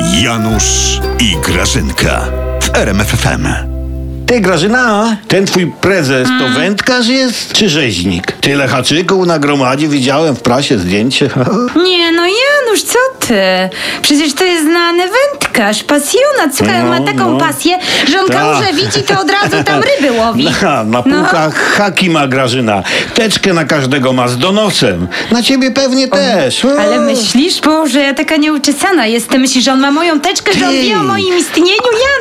Janusz i Grażynka w RMFFM. Ty Grażyna, ten twój prezes to wędkarz jest czy rzeźnik? Tyle haczyków na gromadzie widziałem w prasie zdjęcie. Nie, no Janusz, co ty? Przecież to jest znany wędkarz, pasjonat. Słuchaj, on ma No, taką no. pasję, że on Tak. kałuże widzi, to od razu tam ryby łowi. Na, na półkach haki ma Grażyna. Teczkę na każdego ma z donosem. Na ciebie pewnie też. O. Ale myślisz, Boże, ja taka nieuczesana jestem. Myślisz, że on ma moją teczkę, że on Ty. wie o moim istnieniu,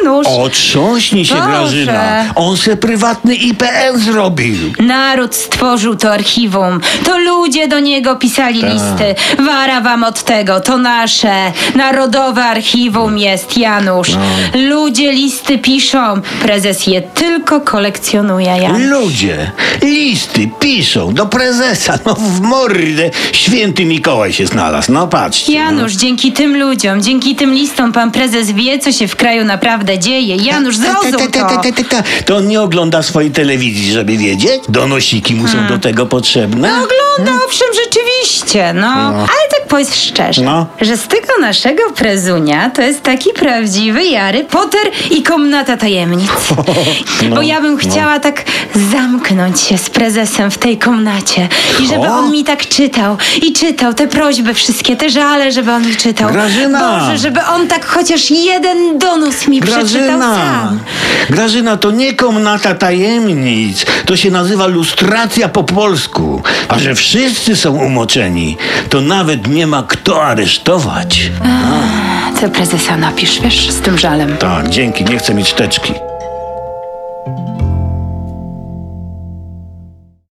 Janusz? Otrząśnij się, Boże. Grażyna. On se prywatny IPN zrobił. Naród stworzył to archiwum. To ludzie do niego pisali Tak. listy. Wara wam od tego, to nasze. Narodowe archiwum jest, Janusz. No. Ludzie listy piszą. Prezes je tylko kolekcjonuje, Janusz. Ludzie listy piszą do prezesa. No w mordę. Święty Mikołaj się znalazł. No patrzcie. Janusz, dzięki tym ludziom, dzięki tym listom pan prezes wie, co się w kraju naprawdę dzieje. Ta, zrozum to. To on nie ogląda swojej telewizji, żeby wiedzieć? Donosiki mu są do tego potrzebne? No ogląda, owszem, rzeczywiście, no. Ale tak powiedz szczerze, No. że z tego naszego prezunia to jest taki prawdziwy Jary Potter i komnata tajemnic. Bo ja bym chciała tak zamknąć się z prezesem w tej komnacie i żeby O. on mi tak czytał i czytał te prośby wszystkie, te żale, żeby on mi czytał. Grażyna. Boże, żeby on tak chociaż jeden donos mi przeczytał Grażyna, sam. Grażyna, to nie komnata tajemnic. To się nazywa lustracja po polsku. A że wszyscy są to nawet nie ma kto aresztować. Co prezesa napisz, wiesz, z tym żalem. Tak, dzięki, nie chcę mieć teczki.